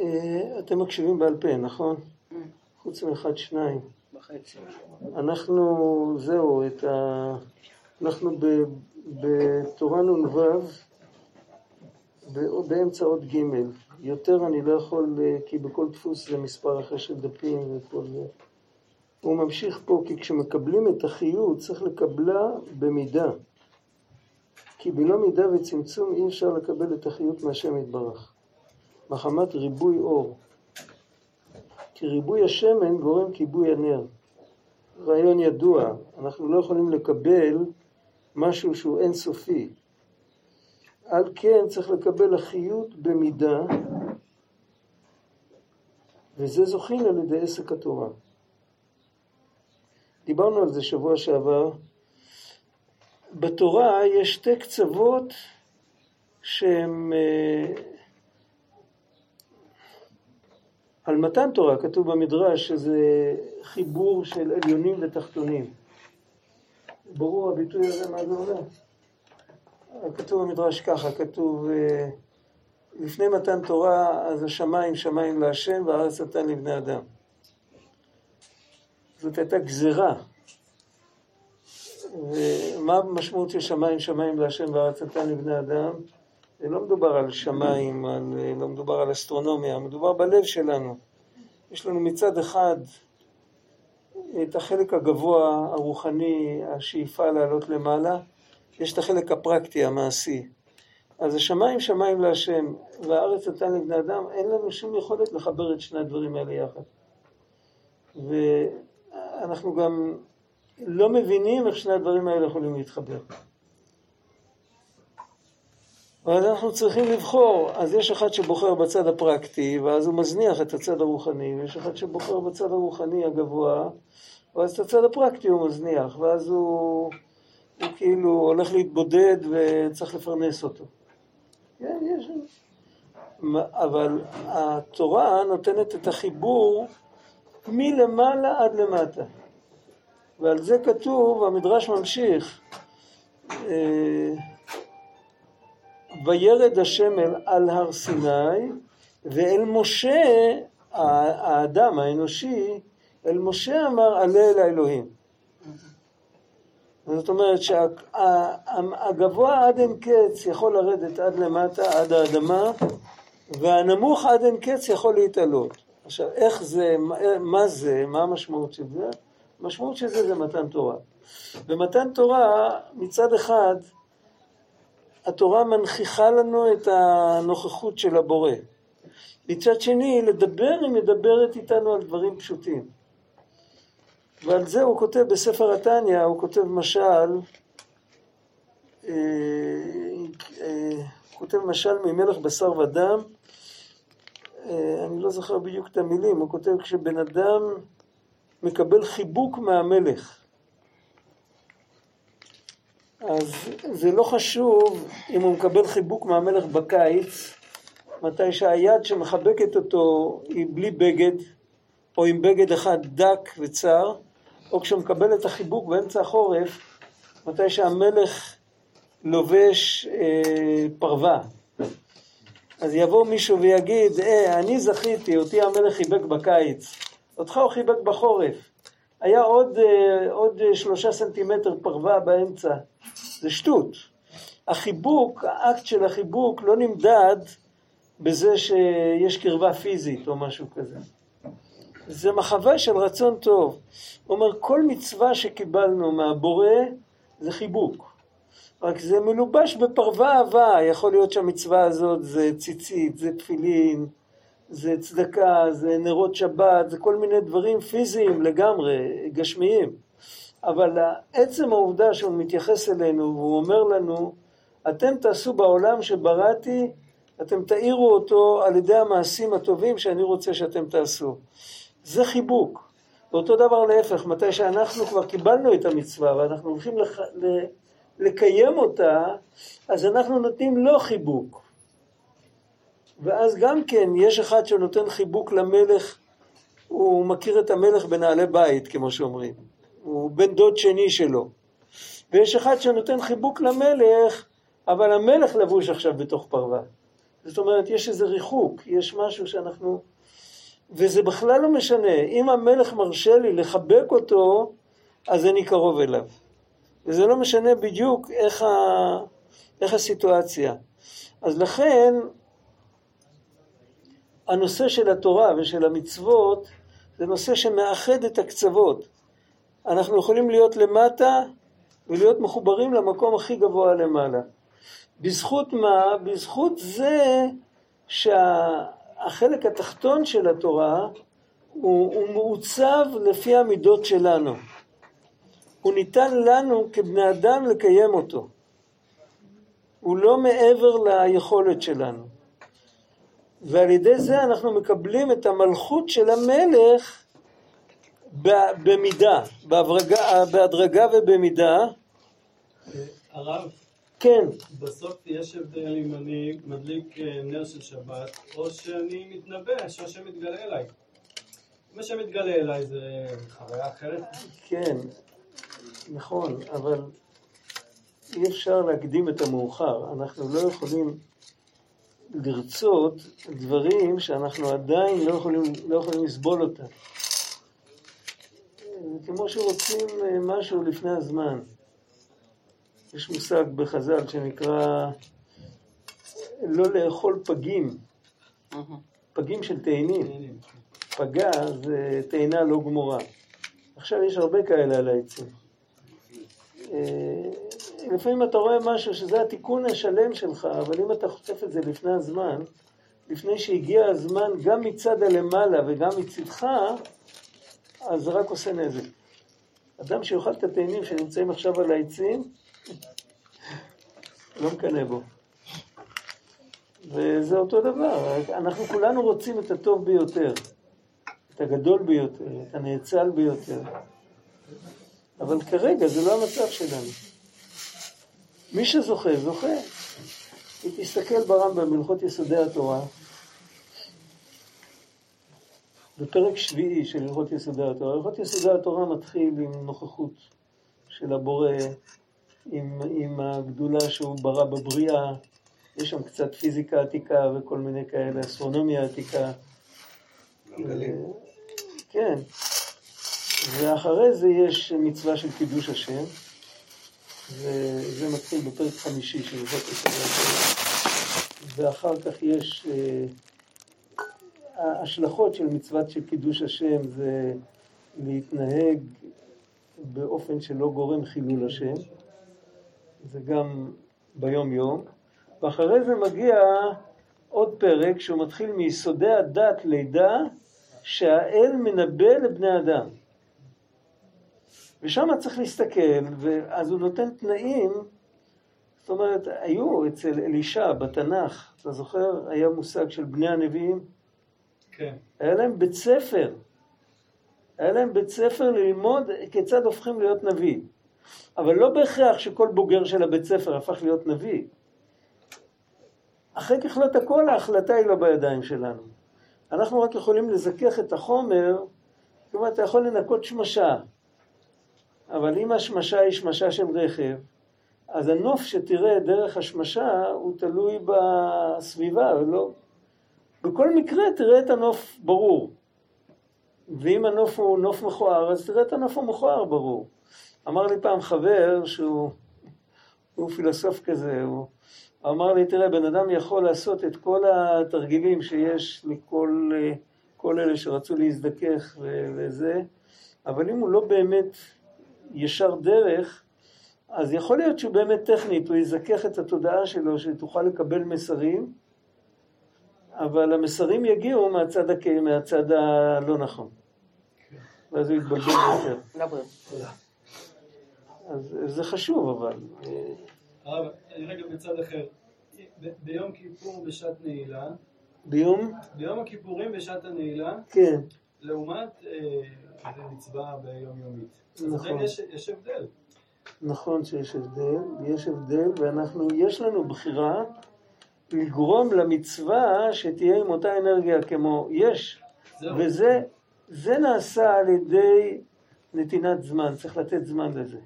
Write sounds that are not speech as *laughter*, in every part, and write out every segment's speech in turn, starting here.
אה, אתם מקשיבים בעל פה, נכון? חוץ מאחד, שניים. אנחנו, זהו, את ה... אנחנו בתורה נ"ו, באמצע עוד ג', יותר אני לא יכול, אה, כי בכל דפוס זה מספר אחר של דפים וכל זה. הוא ממשיך פה, כי כשמקבלים את החיות צריך לקבלה במידה. כי בלא מידה וצמצום אי אפשר לקבל את החיות מהשם יתברך. מחמת ריבוי אור. כי ריבוי השמן גורם כיבוי הנר. רעיון ידוע, אנחנו לא יכולים לקבל משהו שהוא אינסופי. על כן צריך לקבל החיות במידה, וזה זוכין על ידי עסק התורה. דיברנו על זה שבוע שעבר. בתורה יש שתי קצוות שהם אה, על מתן תורה, כתוב במדרש שזה חיבור של עליונים ותחתונים. ברור הביטוי הזה מה זה אומר? כתוב במדרש ככה, כתוב אה, לפני מתן תורה אז השמיים שמיים להשם והארץ נתן לבני אדם. זאת הייתה גזירה. ומה המשמעות של שמיים שמיים להשם והארץ נתן לבני אדם? לא מדובר על שמיים, על, לא מדובר על אסטרונומיה, מדובר בלב שלנו. יש לנו מצד אחד את החלק הגבוה, הרוחני, השאיפה לעלות למעלה, יש את החלק הפרקטי, המעשי. אז השמיים שמיים להשם והארץ נתן לבני אדם, אין לנו שום יכולת לחבר את שני הדברים האלה יחד. ואנחנו גם לא מבינים איך שני הדברים האלה יכולים להתחבר. אבל אנחנו צריכים לבחור, אז יש אחד שבוחר בצד הפרקטי, ואז הוא מזניח את הצד הרוחני, ויש אחד שבוחר בצד הרוחני הגבוה, ואז את הצד הפרקטי הוא מזניח, ואז הוא, הוא כאילו הולך להתבודד וצריך לפרנס אותו. כן, יש... אבל התורה נותנת את החיבור מלמעלה עד למטה. ועל זה כתוב, המדרש ממשיך, אה, וירד השם על הר סיני, ואל משה, האדם האנושי, אל משה אמר עלה אל האלוהים. זאת אומרת שהגבוה עד אין קץ יכול לרדת עד למטה, עד האדמה, והנמוך עד אין קץ יכול להתעלות. עכשיו, איך זה, מה זה, מה המשמעות של זה? המשמעות של זה זה מתן תורה. במתן תורה, מצד אחד, התורה מנכיחה לנו את הנוכחות של הבורא. מצד שני, לדבר היא מדברת איתנו על דברים פשוטים. ועל זה הוא כותב בספר התניא, הוא כותב משל, אה, אה, כותב משל ממלך בשר ודם, אה, אני לא זוכר בדיוק את המילים, הוא כותב כשבן אדם מקבל חיבוק מהמלך. אז זה לא חשוב אם הוא מקבל חיבוק מהמלך בקיץ, מתי שהיד שמחבקת אותו היא בלי בגד, או עם בגד אחד דק וצר, או כשהוא מקבל את החיבוק באמצע החורף, מתי שהמלך לובש אה, פרווה. אז יבוא מישהו ויגיד, אה, אני זכיתי, אותי המלך חיבק בקיץ, אותך הוא חיבק בחורף. היה עוד, אה, עוד שלושה סנטימטר פרווה באמצע. זה שטות. החיבוק, האקט של החיבוק לא נמדד בזה שיש קרבה פיזית או משהו כזה. זה מחווה של רצון טוב. הוא אומר, כל מצווה שקיבלנו מהבורא זה חיבוק. רק זה מלובש בפרווה אהבה, יכול להיות שהמצווה הזאת זה ציצית, זה תפילין, זה צדקה, זה נרות שבת, זה כל מיני דברים פיזיים לגמרי, גשמיים. אבל עצם העובדה שהוא מתייחס אלינו והוא אומר לנו, אתם תעשו בעולם שבראתי, אתם תאירו אותו על ידי המעשים הטובים שאני רוצה שאתם תעשו. זה חיבוק. ואותו דבר להפך, מתי שאנחנו כבר קיבלנו את המצווה ואנחנו הולכים לח... לקיים אותה, אז אנחנו נותנים לו חיבוק. ואז גם כן, יש אחד שנותן חיבוק למלך, הוא מכיר את המלך בנעלי בית, כמו שאומרים. הוא בן דוד שני שלו. ויש אחד שנותן חיבוק למלך, אבל המלך לבוש עכשיו בתוך פרווה. זאת אומרת, יש איזה ריחוק, יש משהו שאנחנו... וזה בכלל לא משנה. אם המלך מרשה לי לחבק אותו, אז אני קרוב אליו. וזה לא משנה בדיוק איך, ה... איך הסיטואציה. אז לכן, הנושא של התורה ושל המצוות זה נושא שמאחד את הקצוות. אנחנו יכולים להיות למטה ולהיות מחוברים למקום הכי גבוה למעלה. בזכות מה? בזכות זה שהחלק התחתון של התורה הוא, הוא מעוצב לפי המידות שלנו. הוא ניתן לנו כבני אדם לקיים אותו. הוא לא מעבר ליכולת שלנו. ועל ידי זה אנחנו מקבלים את המלכות של המלך במידה, בהדרגה, בהדרגה ובמידה. הרב, כן. בסוף יש הבדל אם אני מדליק אה, נר של שבת, או שאני מתנבא, שהשם מתגלה אליי. אם השם מתגלה אליי זה חוויה אחרת? כן, נכון, אבל אי אפשר להקדים את המאוחר. אנחנו לא יכולים לרצות דברים שאנחנו עדיין לא יכולים, לא יכולים לסבול אותם. כמו שרוצים אה, משהו לפני הזמן. יש מושג בחז"ל שנקרא לא לאכול פגים, פגים של תאנים. פגה זה תאנה לא גמורה. עכשיו יש הרבה כאלה על העצים. לפעמים אתה רואה משהו שזה התיקון השלם שלך, אבל אם אתה חוטף את זה לפני הזמן, לפני שהגיע הזמן גם מצד הלמעלה וגם מצדך, אז זה רק עושה נזק. אדם שיאכל את התאנים שנמצאים עכשיו על העצים, לא מקנא בו. וזה אותו דבר, אנחנו כולנו רוצים את הטוב ביותר, את הגדול ביותר, את הנאצל ביותר. אבל כרגע זה לא המצב שלנו. מי שזוכה, זוכה. אם תסתכל ברמב"ם בהלכות יסודי התורה, בפרק שביעי של הלכות יסודי התורה, הלכות יסודי התורה מתחיל עם נוכחות של הבורא, עם, עם הגדולה שהוא ברא בבריאה, יש שם קצת פיזיקה עתיקה וכל מיני כאלה, אסטרונומיה עתיקה. כן. ואחרי זה יש מצווה של קידוש השם, וזה מתחיל בפרק חמישי של יסודי ואחר כך יש אה, ההשלכות של מצוות של קידוש השם זה להתנהג באופן שלא גורם חילול השם, זה גם ביום יום, ואחרי זה מגיע עוד פרק שהוא מתחיל מיסודי הדת לידה שהאל מנבא לבני אדם. ושם צריך להסתכל, ואז הוא נותן תנאים, זאת אומרת, היו אצל אלישע בתנ"ך, אתה זוכר, היה מושג של בני הנביאים? כן. היה להם בית ספר. היה להם בית ספר ללמוד כיצד הופכים להיות נביא. אבל לא בהכרח שכל בוגר של הבית ספר הפך להיות נביא. אחרי ככלות הכל ההחלטה היא לא בידיים שלנו. אנחנו רק יכולים לזכך את החומר, כלומר אתה יכול לנקות שמשה, אבל אם השמשה היא שמשה של רכב, אז הנוף שתראה דרך השמשה הוא תלוי בסביבה, ולא, בכל מקרה תראה את הנוף ברור. ואם הנוף הוא נוף מכוער, אז תראה את הנוף המכוער ברור. אמר לי פעם חבר שהוא הוא פילוסוף כזה, הוא אמר לי, תראה, בן אדם יכול לעשות את כל התרגילים שיש לכל כל אלה שרצו להזדכך וזה, אבל אם הוא לא באמת ישר דרך, אז יכול להיות שהוא באמת טכנית, הוא יזכך את התודעה שלו, שתוכל לקבל מסרים, אבל המסרים יגיעו מהצד, הכ... מהצד הלא נכון. ואז הוא יתבלבל יותר. אז זה חשוב, אבל... הרב, אני רגע בצד אחר. ביום כיפור בשעת נעילה, ביום? ביום הכיפורים בשעת הנעילה, כן. לעומת אה, מצווה ביומיומית. נכון. יש, יש הבדל. נכון שיש הבדל, יש הבדל, ואנחנו, יש לנו בחירה לגרום למצווה שתהיה עם אותה אנרגיה כמו יש, זהו. וזה זה נעשה על ידי נתינת זמן, צריך לתת זמן לזה.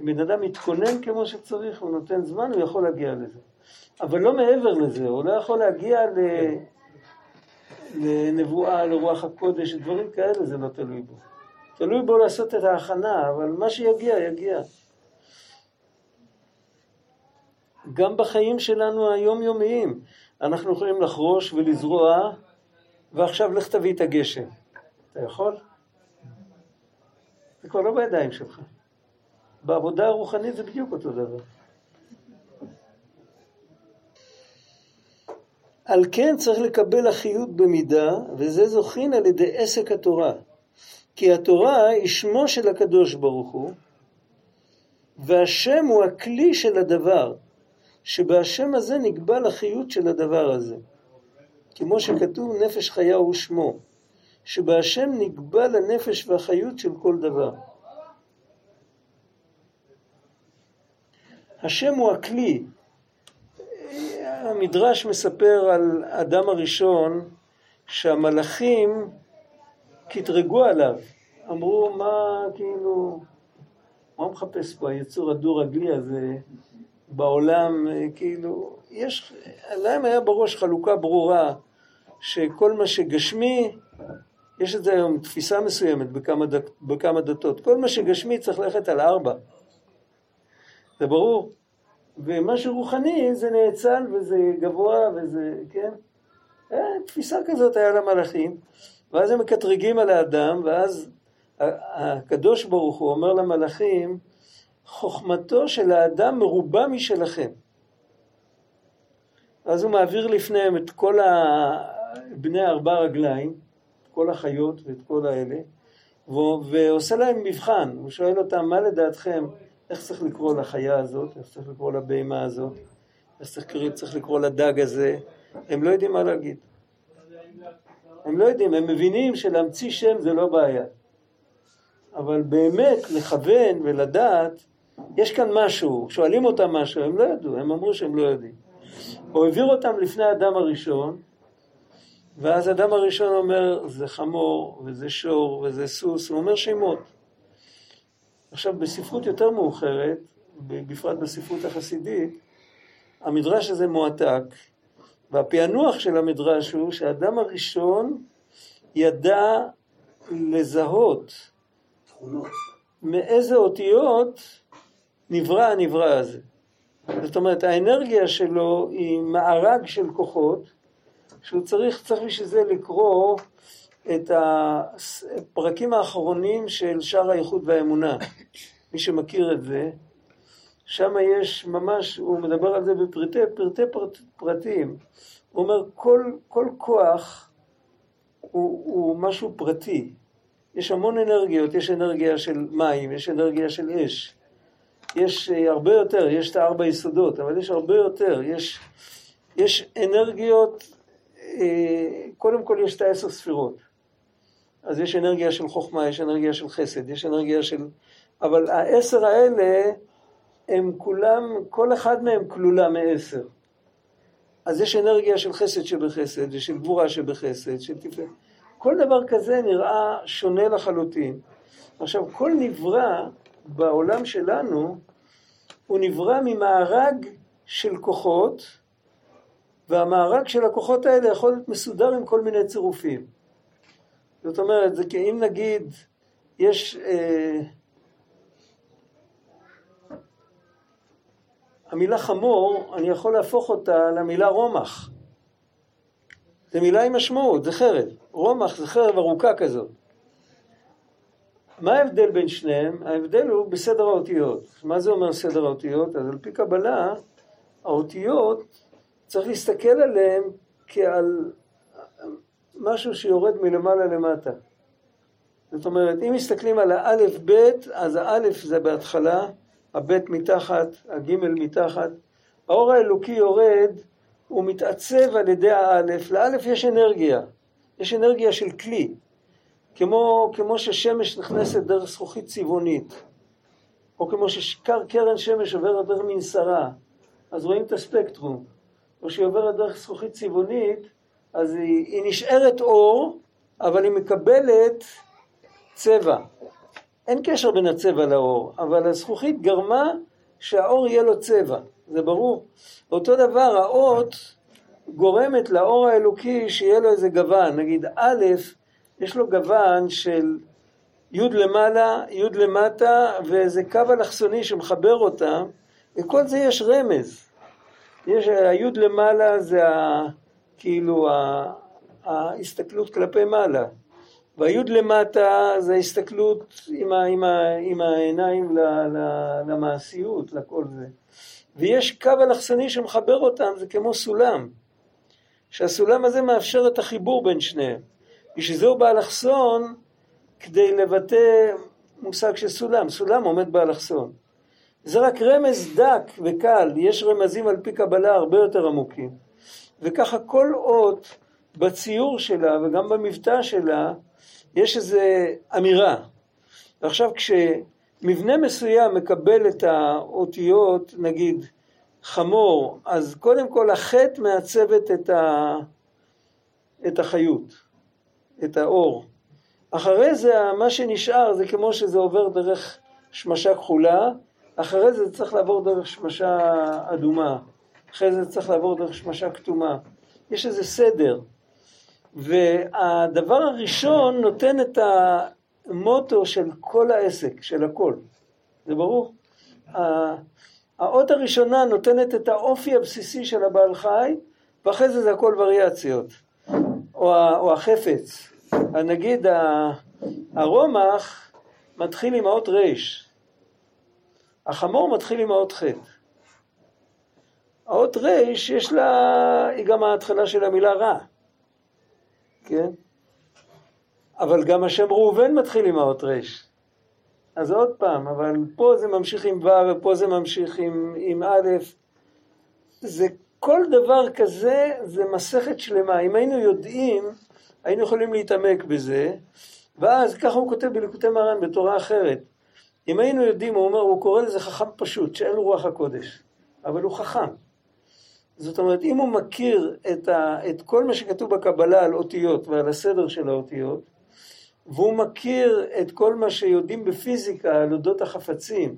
אם בן אדם מתכונן כמו שצריך, הוא נותן זמן, הוא יכול להגיע לזה. אבל לא מעבר לזה, הוא לא יכול להגיע ל... לנבואה, לרוח הקודש, דברים כאלה, זה לא תלוי בו. תלוי בו לעשות את ההכנה, אבל מה שיגיע, יגיע. גם בחיים שלנו היומיומיים, אנחנו יכולים לחרוש ולזרוע, ועכשיו לך תביא את הגשם. אתה יכול? זה כבר לא בידיים שלך. בעבודה הרוחנית זה בדיוק אותו דבר. על כן צריך לקבל אחיות במידה, וזה זוכין על ידי עסק התורה. כי התורה היא שמו של הקדוש ברוך הוא, והשם הוא הכלי של הדבר, שבהשם הזה נקבע לחיות של הדבר הזה. כמו שכתוב נפש חיה הוא שמו, שבהשם נקבע לנפש והחיות של כל דבר. השם הוא הכלי. המדרש מספר על אדם הראשון שהמלאכים קטרגו עליו. אמרו, מה כאילו, מה מחפש פה היצור הדו-רגלי הזה בעולם, כאילו, יש, להם היה בראש חלוקה ברורה שכל מה שגשמי, יש את זה היום תפיסה מסוימת בכמה, דת, בכמה דתות, כל מה שגשמי צריך ללכת על ארבע. זה ברור. ומה שרוחני זה נאצל וזה גבוה וזה, כן? אה, תפיסה כזאת היה למלאכים, ואז הם מקטרגים על האדם, ואז הקדוש ברוך הוא אומר למלאכים, חוכמתו של האדם מרובה משלכם. אז הוא מעביר לפניהם את כל בני ארבע רגליים, כל החיות ואת כל האלה, ועושה להם מבחן, הוא שואל אותם, מה לדעתכם איך צריך לקרוא לחיה הזאת, איך צריך לקרוא לבהמה הזאת, איך צריך, צריך לקרוא לדג הזה, הם לא יודעים מה להגיד. הם לא יודעים, הם מבינים שלהמציא שם זה לא בעיה. אבל באמת לכוון ולדעת, יש כאן משהו, שואלים אותם משהו, הם לא ידעו, הם אמרו שהם לא יודעים. הוא העביר אותם לפני האדם הראשון, ואז האדם הראשון אומר, זה חמור, וזה שור, וזה סוס, הוא אומר שמות. עכשיו, בספרות יותר מאוחרת, בפרט בספרות החסידית, המדרש הזה מועתק, והפענוח של המדרש הוא שהאדם הראשון ידע לזהות מאיזה אותיות נברא הנברא הזה. זאת אומרת, האנרגיה שלו היא מארג של כוחות, שהוא צריך, צריך בשביל זה לקרוא את הפרקים האחרונים של שער האיחוד והאמונה. מי שמכיר את זה, שם יש ממש, הוא מדבר על זה בפרטי פרטי פרט, פרטים. הוא אומר, כל, כל כוח הוא, הוא משהו פרטי. יש המון אנרגיות, יש אנרגיה של מים, יש אנרגיה של אש. יש אה, הרבה יותר, יש את הארבע יסודות, אבל יש הרבה יותר. יש, יש אנרגיות, אה, קודם כל יש את העשר ספירות. אז יש אנרגיה של חוכמה, יש אנרגיה של חסד, יש אנרגיה של... אבל העשר האלה, הם כולם, כל אחד מהם כלולה מעשר. אז יש אנרגיה של חסד שבחסד, ושל גבורה שבחסד, של תפארת. כל דבר כזה נראה שונה לחלוטין. עכשיו, כל נברא בעולם שלנו, הוא נברא ממארג של כוחות, והמארג של הכוחות האלה יכול להיות מסודר עם כל מיני צירופים. זאת אומרת, זה כי אם נגיד, יש... אה, המילה חמור, אני יכול להפוך אותה למילה רומח. זו מילה עם משמעות, זה חרב. רומח זה חרב ארוכה כזאת. מה ההבדל בין שניהם? ההבדל הוא בסדר האותיות. מה זה אומר סדר האותיות? אז על פי קבלה, האותיות, צריך להסתכל עליהן כעל משהו שיורד מלמעלה למטה. זאת אומרת, אם מסתכלים על האלף בית, אז האלף זה בהתחלה, הבית מתחת, הגימל מתחת. האור האלוקי יורד, הוא מתעצב על ידי האלף. לאלף יש אנרגיה, יש אנרגיה של כלי. כמו, כמו ששמש נכנסת דרך זכוכית צבעונית, או כמו שקרן שמש עוברת דרך מנסרה, אז רואים את הספקטרום. או שהיא עוברת דרך זכוכית צבעונית, אז היא, היא נשארת אור, אבל היא מקבלת צבע. אין קשר בין הצבע לאור, אבל הזכוכית גרמה שהאור יהיה לו צבע, זה ברור. אותו דבר, האות גורמת לאור האלוקי שיהיה לו איזה גוון, נגיד א', יש לו גוון של י' למעלה, י' למטה, ואיזה קו אלכסוני שמחבר אותם, לכל זה יש רמז. יש, הי' למעלה זה ה, כאילו ההסתכלות כלפי מעלה, והי' למטה זה ההסתכלות עם, ה, עם, ה, עם העיניים ל, ל, למעשיות, לכל זה. ויש קו אלכסוני שמחבר אותם, זה כמו סולם, שהסולם הזה מאפשר את החיבור בין שניהם. בשביל זה הוא באלכסון כדי לבטא מושג של סולם, סולם עומד באלכסון. זה רק רמז דק וקל, יש רמזים על פי קבלה הרבה יותר עמוקים. וככה כל אות בציור שלה וגם במבטא שלה יש איזו אמירה. ועכשיו כשמבנה מסוים מקבל את האותיות, נגיד חמור, אז קודם כל החטא מעצבת את, ה... את החיות, את האור. אחרי זה מה שנשאר זה כמו שזה עובר דרך שמשה כחולה, אחרי זה צריך לעבור דרך שמשה אדומה, אחרי זה צריך לעבור דרך שמשה כתומה. יש איזה סדר. והדבר הראשון נותן את המוטו של כל העסק, של הכל. זה ברור? האות הראשונה נותנת את האופי הבסיסי של הבעל חי, ואחרי זה זה הכל וריאציות. או, החפץ. נגיד הרומח מתחיל עם האות ר', החמור מתחיל עם האות ח'. האות ר' יש לה, היא גם ההתחלה של המילה רע, כן? אבל גם השם ראובן מתחיל עם האות ר'. אז עוד פעם, אבל פה זה ממשיך עם ו' ופה זה ממשיך עם, עם א', זה כל דבר כזה זה מסכת שלמה. אם היינו יודעים, היינו יכולים להתעמק בזה, ואז ככה הוא כותב בליקוטי מרן בתורה אחרת. אם היינו יודעים, הוא אומר, הוא קורא לזה חכם פשוט, שאין לו רוח הקודש, אבל הוא חכם. זאת אומרת, אם הוא מכיר את, ה, את כל מה שכתוב בקבלה על אותיות ועל הסדר של האותיות, והוא מכיר את כל מה שיודעים בפיזיקה על אודות החפצים,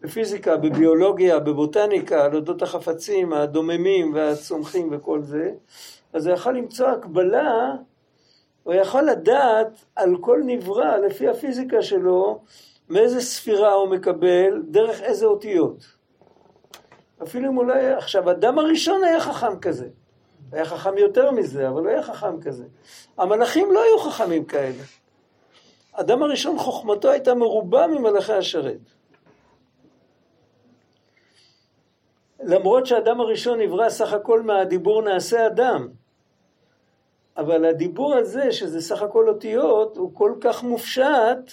בפיזיקה, בביולוגיה, בבוטניקה, על אודות החפצים, הדוממים והצומחים וכל זה, אז הוא יכול למצוא הקבלה, הוא יכול לדעת על כל נברא, לפי הפיזיקה שלו, מאיזה ספירה הוא מקבל, דרך איזה אותיות. אפילו אם הוא לא היה... עכשיו, אדם הראשון היה חכם כזה. היה חכם יותר מזה, אבל הוא היה חכם כזה. המלאכים לא היו חכמים כאלה. אדם הראשון חוכמתו הייתה מרובה ממלאכי השרת. למרות שהאדם הראשון נברא סך הכל מהדיבור נעשה אדם, אבל הדיבור הזה, שזה סך הכל אותיות, הוא כל כך מופשט,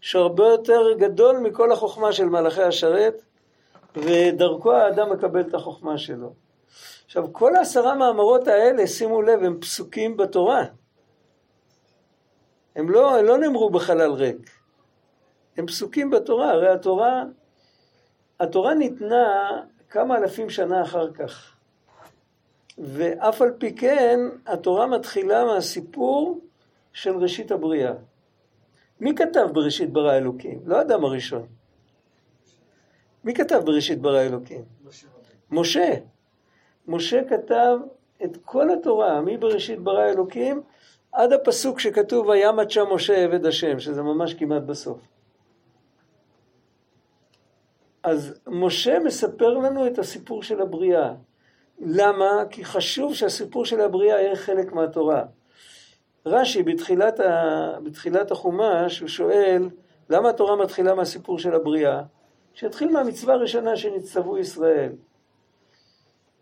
שהרבה יותר גדול מכל החוכמה של מלאכי השרת, ודרכו האדם מקבל את החוכמה שלו. עכשיו, כל העשרה מאמרות האלה, שימו לב, הם פסוקים בתורה. הם לא, הם לא נאמרו בחלל ריק. הם פסוקים בתורה, הרי התורה, התורה ניתנה כמה אלפים שנה אחר כך. ואף על פי כן, התורה מתחילה מהסיפור של ראשית הבריאה. מי כתב בראשית ברא אלוקים? לא האדם הראשון. מי כתב בראשית ברא אלוקים? משה. משה כתב את כל התורה, מבראשית ברא אלוקים, עד הפסוק שכתוב וימת שם משה עבד השם, שזה ממש כמעט בסוף. אז משה מספר לנו את הסיפור של הבריאה. למה? כי חשוב שהסיפור של הבריאה יהיה חלק מהתורה. רש"י בתחילת, ה... בתחילת החומש, הוא שואל, למה התורה מתחילה מהסיפור של הבריאה? שיתחיל מהמצווה הראשונה שנצטוו ישראל.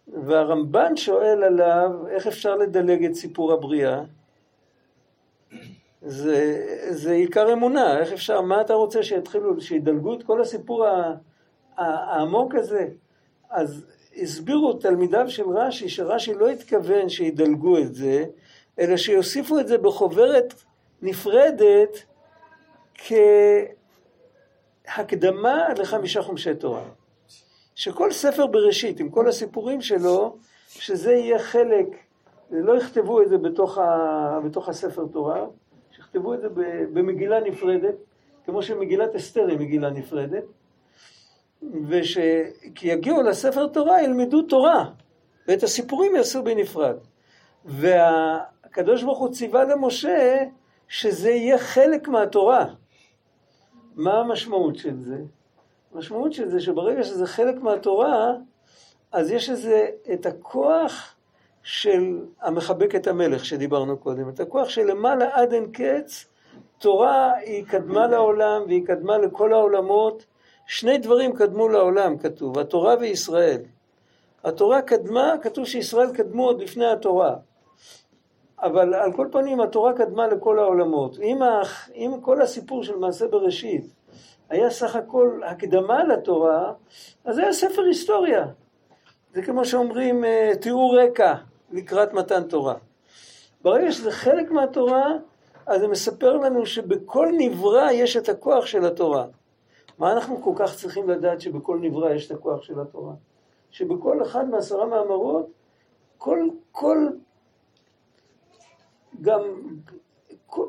והרמב"ן שואל עליו, איך אפשר לדלג את סיפור הבריאה? זה, זה עיקר אמונה, איך אפשר, מה אתה רוצה שיתחילו, שידלגו את כל הסיפור העמוק הזה? אז הסבירו תלמידיו של רש"י, שרש"י לא התכוון שידלגו את זה, אלא שיוסיפו את זה בחוברת נפרדת כהקדמה לחמישה חומשי תורה. שכל ספר בראשית, עם כל הסיפורים שלו, שזה יהיה חלק, לא יכתבו את זה בתוך, ה, בתוך הספר תורה, שיכתבו את זה במגילה נפרדת, כמו שמגילת אסתר היא מגילה נפרדת, וכשיגיעו לספר תורה ילמדו תורה, ואת הסיפורים יעשו בנפרד. והקדוש ברוך הוא ציווה למשה שזה יהיה חלק מהתורה. מה המשמעות של זה? המשמעות של זה שברגע שזה חלק מהתורה, אז יש לזה את הכוח של המחבק את המלך שדיברנו קודם, את הכוח של למעלה עד אין קץ, תורה היא קדמה לעולם והיא קדמה לכל העולמות, שני דברים קדמו לעולם כתוב, התורה וישראל. התורה קדמה, כתוב שישראל קדמו עוד לפני התורה. אבל על כל פנים התורה קדמה לכל העולמות. אם, אם כל הסיפור של מעשה בראשית היה סך הכל הקדמה לתורה, אז היה ספר היסטוריה. זה כמו שאומרים אה, תיאור רקע לקראת מתן תורה. ברגע שזה חלק מהתורה, אז זה מספר לנו שבכל נברא יש את הכוח של התורה. מה אנחנו כל כך צריכים לדעת שבכל נברא יש את הכוח של התורה? שבכל אחד מעשרה מאמרות, כל, כל, גם,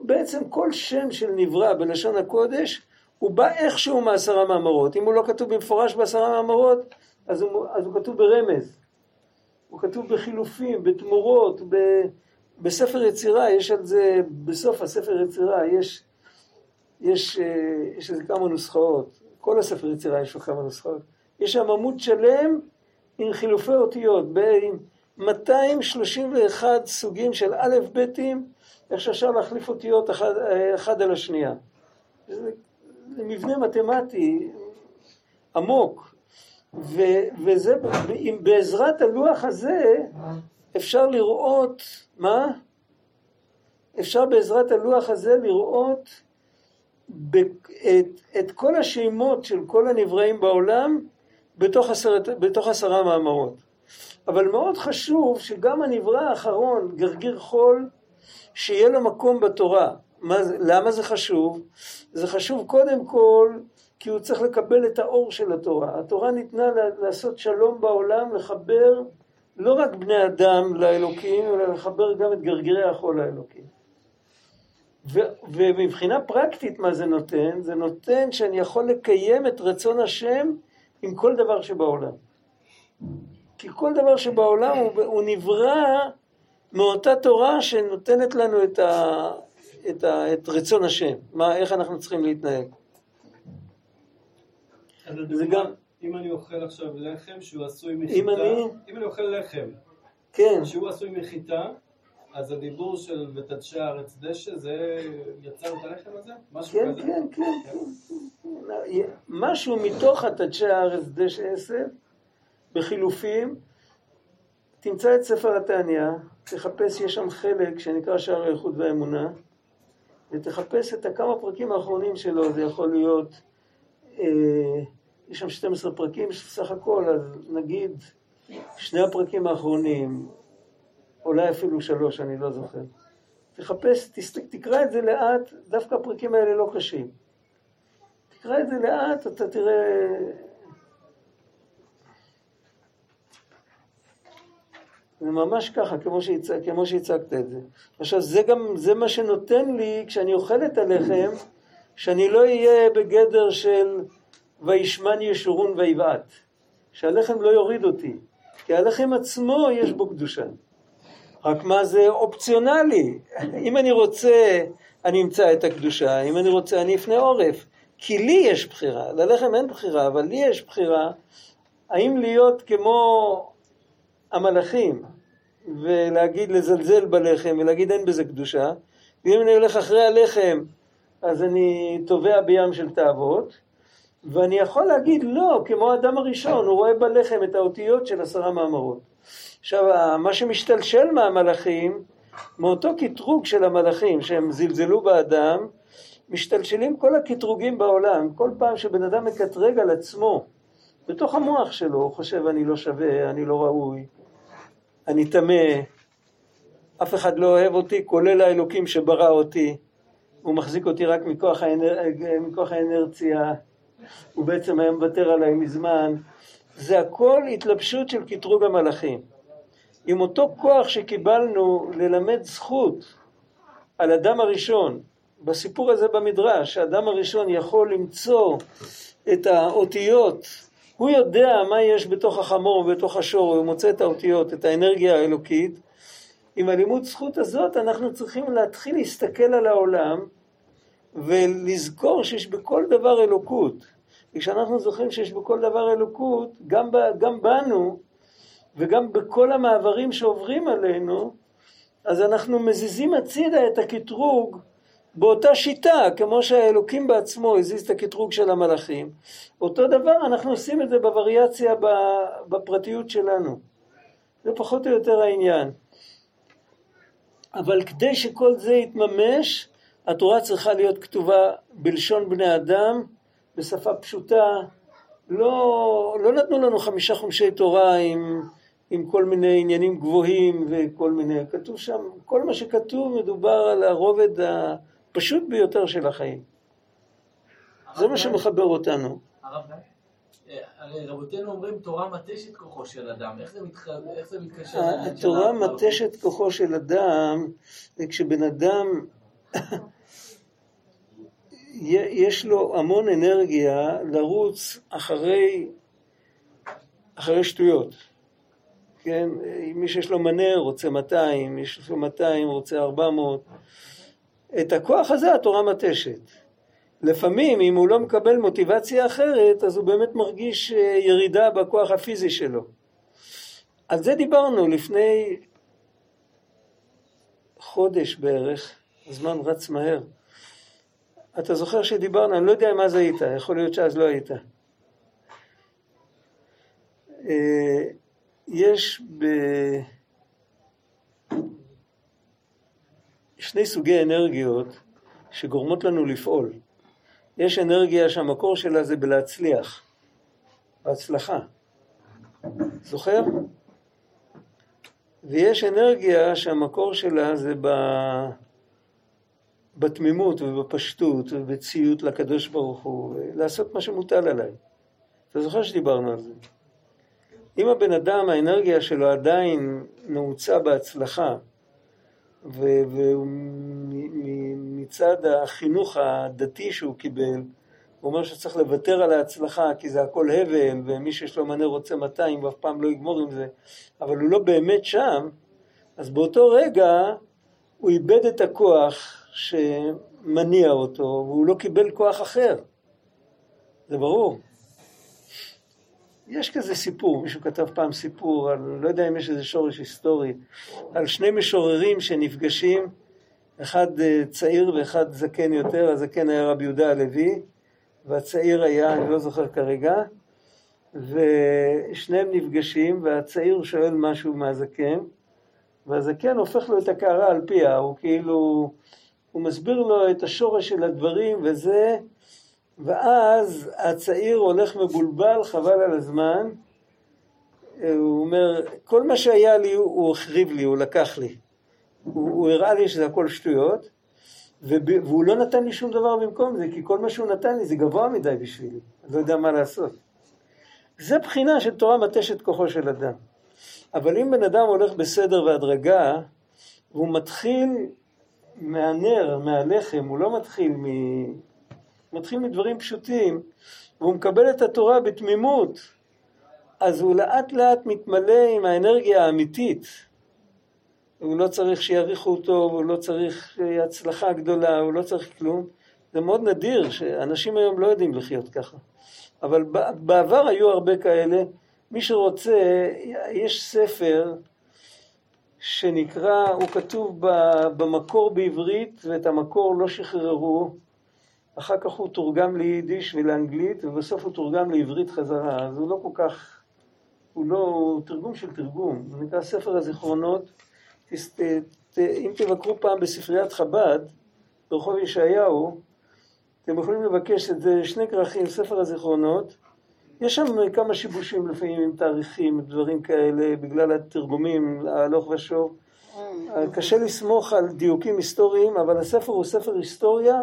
בעצם כל שם של נברא בלשון הקודש, הוא בא איכשהו מעשרה מאמרות. אם הוא לא כתוב במפורש בעשרה מאמרות, אז הוא, אז הוא כתוב ברמז. הוא כתוב בחילופים, בתמורות, ב, בספר יצירה, יש על זה, בסוף הספר יצירה, יש, יש, אה, יש איזה כמה נוסחאות. כל הספר יצירה יש לו כמה נוסחאות. יש שם עמוד שלם עם חילופי אותיות, עם 231 סוגים של א' ב'ים, איך שאפשר להחליף אותיות אחד, אחד על השנייה. זה, זה מבנה מתמטי עמוק, ו, וזה, בעזרת הלוח הזה אפשר לראות, מה? אפשר בעזרת הלוח הזה לראות את, את כל השמות של כל הנבראים בעולם בתוך, עשרת, בתוך עשרה מאמרות. אבל מאוד חשוב שגם הנברא האחרון, גרגיר חול, שיהיה לו מקום בתורה. מה, למה זה חשוב? זה חשוב קודם כל כי הוא צריך לקבל את האור של התורה. התורה ניתנה לעשות שלום בעולם, לחבר לא רק בני אדם לאלוקים, אלא לחבר גם את גרגירי החול לאלוקים. ו- ומבחינה פרקטית מה זה נותן? זה נותן שאני יכול לקיים את רצון השם עם כל דבר שבעולם. כי כל דבר שבעולם הוא, הוא נברא מאותה תורה שנותנת לנו את, ה, את, ה, את רצון השם, מה, איך אנחנו צריכים להתנהג. זה גם... אם אני אוכל עכשיו לחם שהוא עשוי מחיטה, אם אני... אם אני אוכל לחם, כן. שהוא עשוי מחיטה, אז הדיבור של ותדשי הארץ דשא, זה יצר את הלחם הזה? משהו כן, כזה? כן, כן, כן. משהו מתוך התדשי הארץ דשא עשב, בחילופים, תמצא את ספר התעניא, תחפש, יש שם חלק שנקרא שער האיכות והאמונה, ותחפש את הכמה פרקים האחרונים שלו, זה יכול להיות, אה, יש שם 12 פרקים סך הכל, אז נגיד שני הפרקים האחרונים, אולי אפילו שלוש, אני לא זוכר. תחפש, תסת, תקרא את זה לאט, דווקא הפרקים האלה לא קשים. תקרא את זה לאט, אתה תראה... זה ממש ככה, כמו, שהצ... כמו שהצגת את זה. עכשיו, זה גם, זה מה שנותן לי, כשאני אוכל את הלחם, שאני לא אהיה בגדר של וישמן ישורון ויבעט. שהלחם לא יוריד אותי. כי הלחם עצמו יש בו קדושה. רק מה זה אופציונלי. אם אני רוצה, אני אמצא את הקדושה, אם אני רוצה, אני אפנה עורף. כי לי יש בחירה, ללחם אין בחירה, אבל לי יש בחירה האם להיות כמו המלאכים ולהגיד, לזלזל בלחם ולהגיד אין בזה קדושה, ואם אני הולך אחרי הלחם אז אני טובע בים של תאוות, ואני יכול להגיד לא, כמו האדם הראשון, הוא רואה בלחם את האותיות של עשרה מאמרות. עכשיו, מה שמשתלשל מהמלאכים, מאותו קטרוג של המלאכים שהם זלזלו באדם, משתלשלים כל הקטרוגים בעולם. כל פעם שבן אדם מקטרג על עצמו, בתוך המוח שלו, הוא חושב אני לא שווה, אני לא ראוי, אני טמא, אף אחד לא אוהב אותי, כולל האלוקים שברא אותי. הוא מחזיק אותי רק מכוח, האנר... מכוח האנרציה, הוא בעצם היה מוותר עליי מזמן. זה הכל התלבשות של קטרוג המלאכים. עם אותו כוח שקיבלנו ללמד זכות על אדם הראשון, בסיפור הזה במדרש, האדם הראשון יכול למצוא את האותיות, הוא יודע מה יש בתוך החמור ובתוך השור, הוא מוצא את האותיות, את האנרגיה האלוקית. עם הלימוד זכות הזאת אנחנו צריכים להתחיל להסתכל על העולם ולזכור שיש בכל דבר אלוקות. וכשאנחנו זוכרים שיש בכל דבר אלוקות, גם, ב, גם בנו וגם בכל המעברים שעוברים עלינו, אז אנחנו מזיזים הצידה את הקטרוג באותה שיטה, כמו שהאלוקים בעצמו הזיז את הקטרוג של המלאכים. אותו דבר אנחנו עושים את זה בווריאציה בפרטיות שלנו. זה פחות או יותר העניין. אבל כדי שכל זה יתממש, התורה צריכה להיות כתובה בלשון בני אדם, בשפה פשוטה. לא, לא נתנו לנו חמישה חומשי תורה עם, עם כל מיני עניינים גבוהים וכל מיני, כתוב שם, כל מה שכתוב מדובר על הרובד הפשוט ביותר של החיים. זה מה שמחבר אותנו. הרב אה, הרי רבותינו אומרים תורה מתשת כוחו של אדם, איך זה, מתח... איך זה מתקשר? התורה מתשת כוחו של אדם, וכשבן אדם יש לו המון אנרגיה לרוץ אחרי, אחרי שטויות. כן, מי שיש לו מנה רוצה 200, מי שיש לו 200 רוצה 400. את הכוח הזה התורה מתשת. לפעמים אם הוא לא מקבל מוטיבציה אחרת אז הוא באמת מרגיש אה, ירידה בכוח הפיזי שלו. על זה דיברנו לפני חודש בערך, הזמן רץ מהר. אתה זוכר שדיברנו, אני לא יודע אם אז היית, יכול להיות שאז לא היית. אה, יש ב... שני סוגי אנרגיות שגורמות לנו לפעול. יש אנרגיה שהמקור שלה זה בלהצליח, בהצלחה. זוכר? ויש אנרגיה שהמקור שלה זה ב... בתמימות ובפשטות ובציות לקדוש ברוך הוא, לעשות מה שמוטל עליי. אתה זוכר שדיברנו על זה? אם הבן אדם, האנרגיה שלו עדיין נעוצה בהצלחה, ומצד החינוך הדתי שהוא קיבל, הוא אומר שצריך לוותר על ההצלחה כי זה הכל הבל, ומי שיש לו מנה רוצה 200 ואף פעם לא יגמור עם זה, אבל הוא לא באמת שם, אז באותו רגע הוא איבד את הכוח שמניע אותו, והוא לא קיבל כוח אחר. זה ברור. יש כזה סיפור, מישהו כתב פעם סיפור, על, לא יודע אם יש איזה שורש היסטורי, על שני משוררים שנפגשים, אחד אה, צעיר ואחד זקן יותר, הזקן היה רבי יהודה הלוי, והצעיר היה, אני לא זוכר כרגע, ושניהם נפגשים, והצעיר שואל משהו מהזקן, והזקן הופך לו את הקערה על פיה, הוא כאילו הוא מסביר לו את השורש של הדברים וזה, ואז הצעיר הולך מבולבל, חבל על הזמן. הוא אומר, כל מה שהיה לי הוא החריב לי, הוא לקח לי. הוא, הוא הראה לי שזה הכל שטויות, והוא לא נתן לי שום דבר במקום זה, כי כל מה שהוא נתן לי זה גבוה מדי בשבילי, לא יודע מה לעשות. זה בחינה של תורה מתשת כוחו של אדם. אבל אם בן אדם הולך בסדר והדרגה, והוא מתחיל מהנר, מהלחם, הוא לא מתחיל. מתחיל מדברים פשוטים, והוא מקבל את התורה בתמימות, אז הוא לאט לאט מתמלא עם האנרגיה האמיתית. הוא לא צריך שיעריכו אותו, הוא לא צריך הצלחה גדולה, הוא לא צריך כלום. זה מאוד נדיר שאנשים היום לא יודעים לחיות ככה. אבל בעבר היו הרבה כאלה. מי שרוצה, יש ספר שנקרא, הוא כתוב במקור בעברית ואת המקור לא שחררו, אחר כך הוא תורגם ליידיש ולאנגלית ובסוף הוא תורגם לעברית חזרה, אז הוא לא כל כך, הוא לא, הוא תרגום של תרגום, הוא נקרא ספר הזיכרונות, תס, ת, ת, אם תבקרו פעם בספריית חב"ד, ברחוב ישעיהו, אתם יכולים לבקש את זה, שני כרכים, ספר הזיכרונות, יש שם כמה שיבושים לפעמים עם תאריכים, דברים כאלה, בגלל התרגומים הלוך ושוב. אה, קשה לסמוך על דיוקים היסטוריים, אבל הספר הוא ספר היסטוריה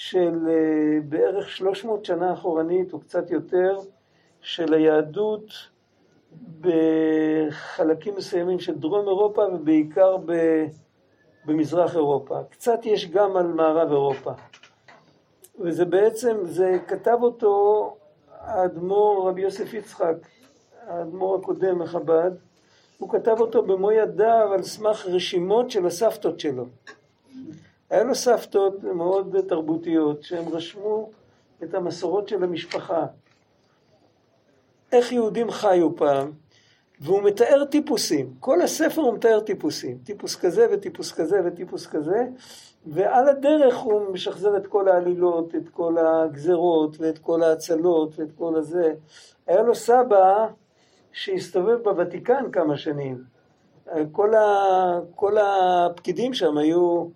של אה, בערך 300 שנה אחורנית, או קצת יותר, של היהדות בחלקים מסוימים של דרום אירופה, ובעיקר במזרח אירופה. קצת יש גם על מערב אירופה. וזה בעצם, זה כתב אותו האדמו"ר רבי יוסף יצחק, האדמו"ר הקודם מחב"ד, הוא כתב אותו במו ידיו על סמך רשימות של הסבתות שלו. היה לו סבתות מאוד תרבותיות שהן רשמו את המסורות של המשפחה. איך יהודים חיו פעם, והוא מתאר טיפוסים. כל הספר הוא מתאר טיפוסים. טיפוס כזה וטיפוס כזה וטיפוס כזה, ועל הדרך הוא משחזר את כל העלילות, את כל הגזרות ואת כל ההצלות ואת כל הזה. היה לו סבא שהסתובב בוותיקן כמה שנים. כל, ה, כל הפקידים שם היו,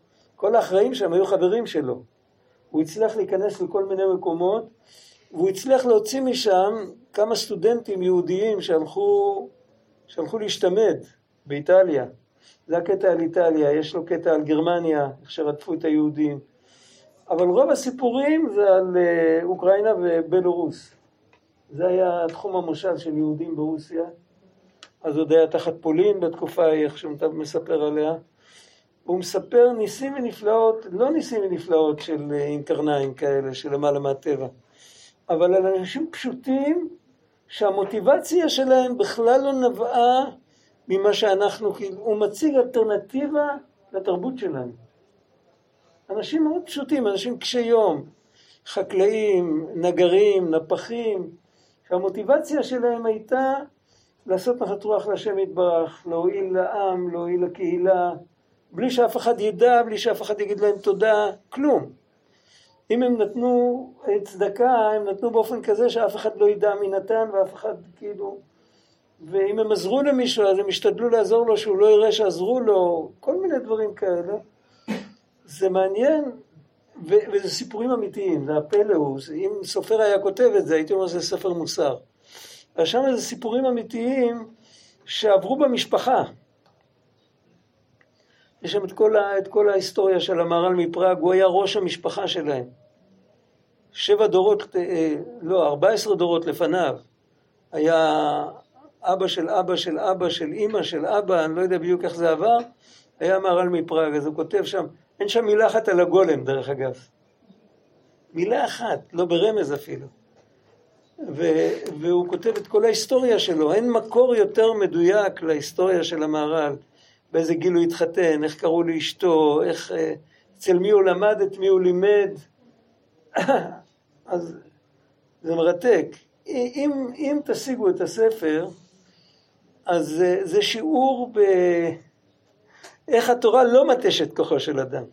כל האחראים שם היו חברים שלו. הוא הצליח להיכנס לכל מיני מקומות, והוא הצליח להוציא משם כמה סטודנטים יהודיים שהלכו, שהלכו להשתמד באיטליה. זה הקטע על איטליה, יש לו קטע על גרמניה, איך שרדפו את היהודים. אבל רוב הסיפורים זה על אה, אוקראינה ובלורוס. זה היה תחום המושב של יהודים ברוסיה. אז עוד היה תחת פולין בתקופה ההיא, איך שהוא מספר עליה. הוא מספר ניסים ונפלאות, לא ניסים ונפלאות של אה, אינקרניים כאלה, של למעלה מהטבע, אבל על אנשים פשוטים שהמוטיבציה שלהם בכלל לא נבעה ממה שאנחנו, כאילו, הוא מציג אלטרנטיבה לתרבות שלנו. אנשים מאוד פשוטים, אנשים קשי יום, חקלאים, נגרים, נפחים, שהמוטיבציה שלהם הייתה לעשות נחת רוח להשם יתברך, להועיל לעם, להועיל לקהילה, בלי שאף אחד ידע, בלי שאף אחד יגיד להם תודה, כלום. אם הם נתנו צדקה, הם נתנו באופן כזה שאף אחד לא ידע מי נתן ואף אחד כאילו... ואם הם עזרו למישהו אז הם השתדלו לעזור לו שהוא לא יראה שעזרו לו, כל מיני דברים כאלה. זה מעניין, ו- וזה סיפורים אמיתיים, זה הפלא הוא, אם סופר היה כותב את זה הייתי אומר שזה ספר מוסר. אבל שם זה סיפורים אמיתיים שעברו במשפחה. יש שם את כל, ה- את כל ההיסטוריה של המהר"ל מפראג, הוא היה ראש המשפחה שלהם. שבע דורות, אה, לא, ארבע עשרה דורות לפניו, היה אבא של אבא של אבא של אימא של אבא, אני לא יודע בדיוק איך זה עבר, היה מהר"ל מפראג, אז הוא כותב שם, אין שם מילה אחת על הגולם דרך אגב. מילה אחת, לא ברמז אפילו. ו- והוא כותב את כל ההיסטוריה שלו, אין מקור יותר מדויק להיסטוריה של המהר"ל, באיזה גיל הוא התחתן, איך קראו לאשתו, איך, אה, אצל מי הוא למד, את מי הוא לימד. *coughs* אז זה מרתק. אם, אם תשיגו את הספר, אז זה, זה שיעור באיך התורה לא מטשת כוחו של אדם.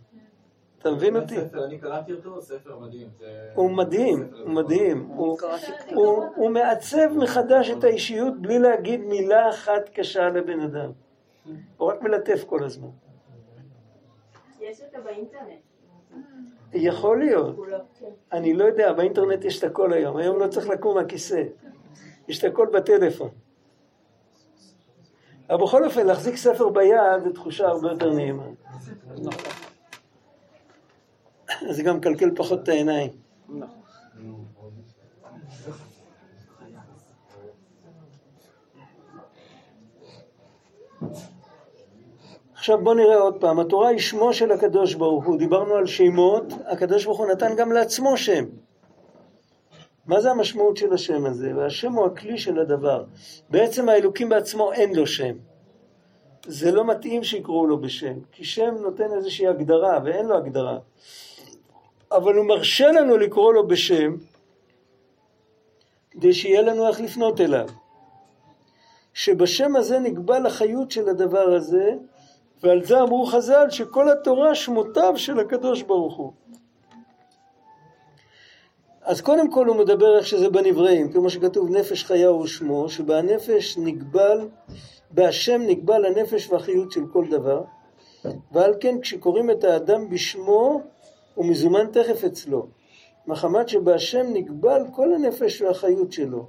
אתה מבין אותי? אני קראתי אותו, ספר מדהים. הוא מדהים, הוא מדהים. הוא, הוא מעצב מחדש את האישיות בלי להגיד מילה אחת קשה לבן אדם. הוא רק מלטף כל הזמן. יש אותה באינטרנט. יכול להיות. כן. אני לא יודע, באינטרנט יש את הכל היום. היום לא צריך לקום מהכיסא. יש את הכל בטלפון. אבל בכל אופן, להחזיק ספר ביד זו תחושה הרבה יותר נעימה. זה גם מקלקל פחות את העיניים. עכשיו בוא נראה עוד פעם, התורה היא שמו של הקדוש ברוך הוא, דיברנו על שמות, הקדוש ברוך הוא נתן גם לעצמו שם. מה זה המשמעות של השם הזה? והשם הוא הכלי של הדבר. בעצם האלוקים בעצמו אין לו שם. זה לא מתאים שיקראו לו בשם, כי שם נותן איזושהי הגדרה, ואין לו הגדרה. אבל הוא מרשה לנו לקרוא לו בשם, כדי שיהיה לנו איך לפנות אליו. שבשם הזה נקבע לחיות של הדבר הזה, ועל זה אמרו חז"ל שכל התורה שמותיו של הקדוש ברוך הוא. אז קודם כל הוא מדבר איך שזה בנבראים, כמו שכתוב נפש חיה הוא שמו, שבנפש נגבל, בהשם נגבל הנפש והחיות של כל דבר, ועל כן כשקוראים את האדם בשמו, הוא מזומן תכף אצלו, מחמת שבהשם נגבל כל הנפש והחיות שלו.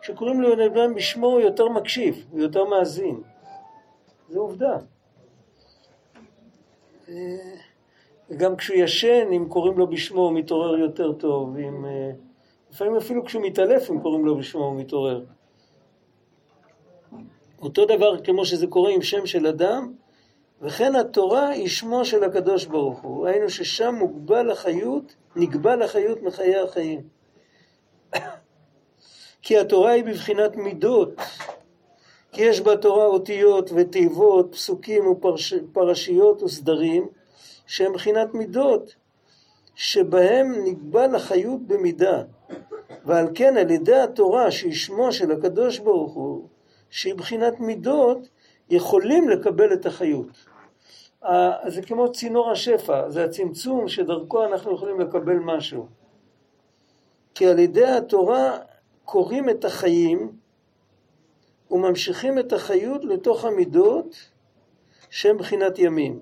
כשקוראים לו אדם בשמו הוא יותר מקשיב, הוא יותר מאזין. זו עובדה. וגם כשהוא ישן, אם קוראים לו בשמו, הוא מתעורר יותר טוב. אם, אה, לפעמים אפילו כשהוא מתעלף, אם קוראים לו בשמו, הוא מתעורר. אותו דבר כמו שזה קורה עם שם של אדם, וכן התורה היא שמו של הקדוש ברוך הוא, היינו ששם מוגבל החיות, נגבל החיות מחיי החיים. *coughs* כי התורה היא בבחינת מידות, כי יש בתורה אותיות ותיבות, פסוקים ופרשיות וסדרים, שהם בחינת מידות, שבהם נגבל החיות במידה. ועל כן על ידי התורה שהיא שמו של הקדוש ברוך הוא, שהיא בחינת מידות, יכולים לקבל את החיות. זה כמו צינור השפע, זה הצמצום שדרכו אנחנו יכולים לקבל משהו. כי על ידי התורה קוראים את החיים וממשיכים את החיות לתוך המידות שהן בחינת ימים.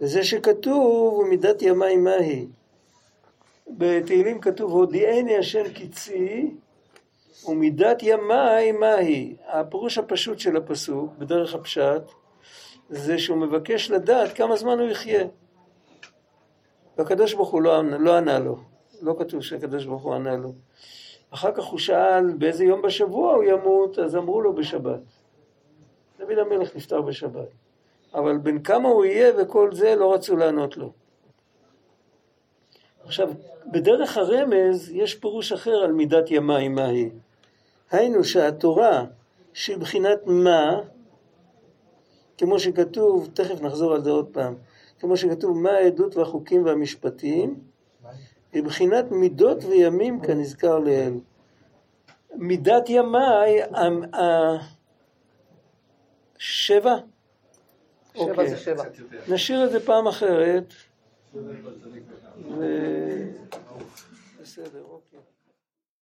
וזה שכתוב, מידת ימיים מהי. בתהילים כתוב, הודיעני השם קצי, ומידת ימי מהי. הפירוש הפשוט של הפסוק, בדרך הפשט, זה שהוא מבקש לדעת כמה זמן הוא יחיה. והקדוש ברוך הוא לא, לא ענה לו, לא כתוב שהקדוש ברוך הוא ענה לו. אחר כך הוא שאל באיזה יום בשבוע הוא ימות, אז אמרו לו בשבת. דוד המלך נפטר בשבת. אבל בין כמה הוא יהיה וכל זה לא רצו לענות לו. עכשיו, בדרך הרמז יש פירוש אחר על מידת ימיים מהי. היינו שהתורה שהיא בחינת מה, כמו שכתוב, תכף נחזור על זה עוד פעם, כמו שכתוב מה העדות והחוקים והמשפטים, היא בחינת מידות וימים כנזכר לעיל. מידת ימי, שבע? שבע אוקיי. זה שבע. נשאיר את זה פעם אחרת. ו... בסדר, אוקיי.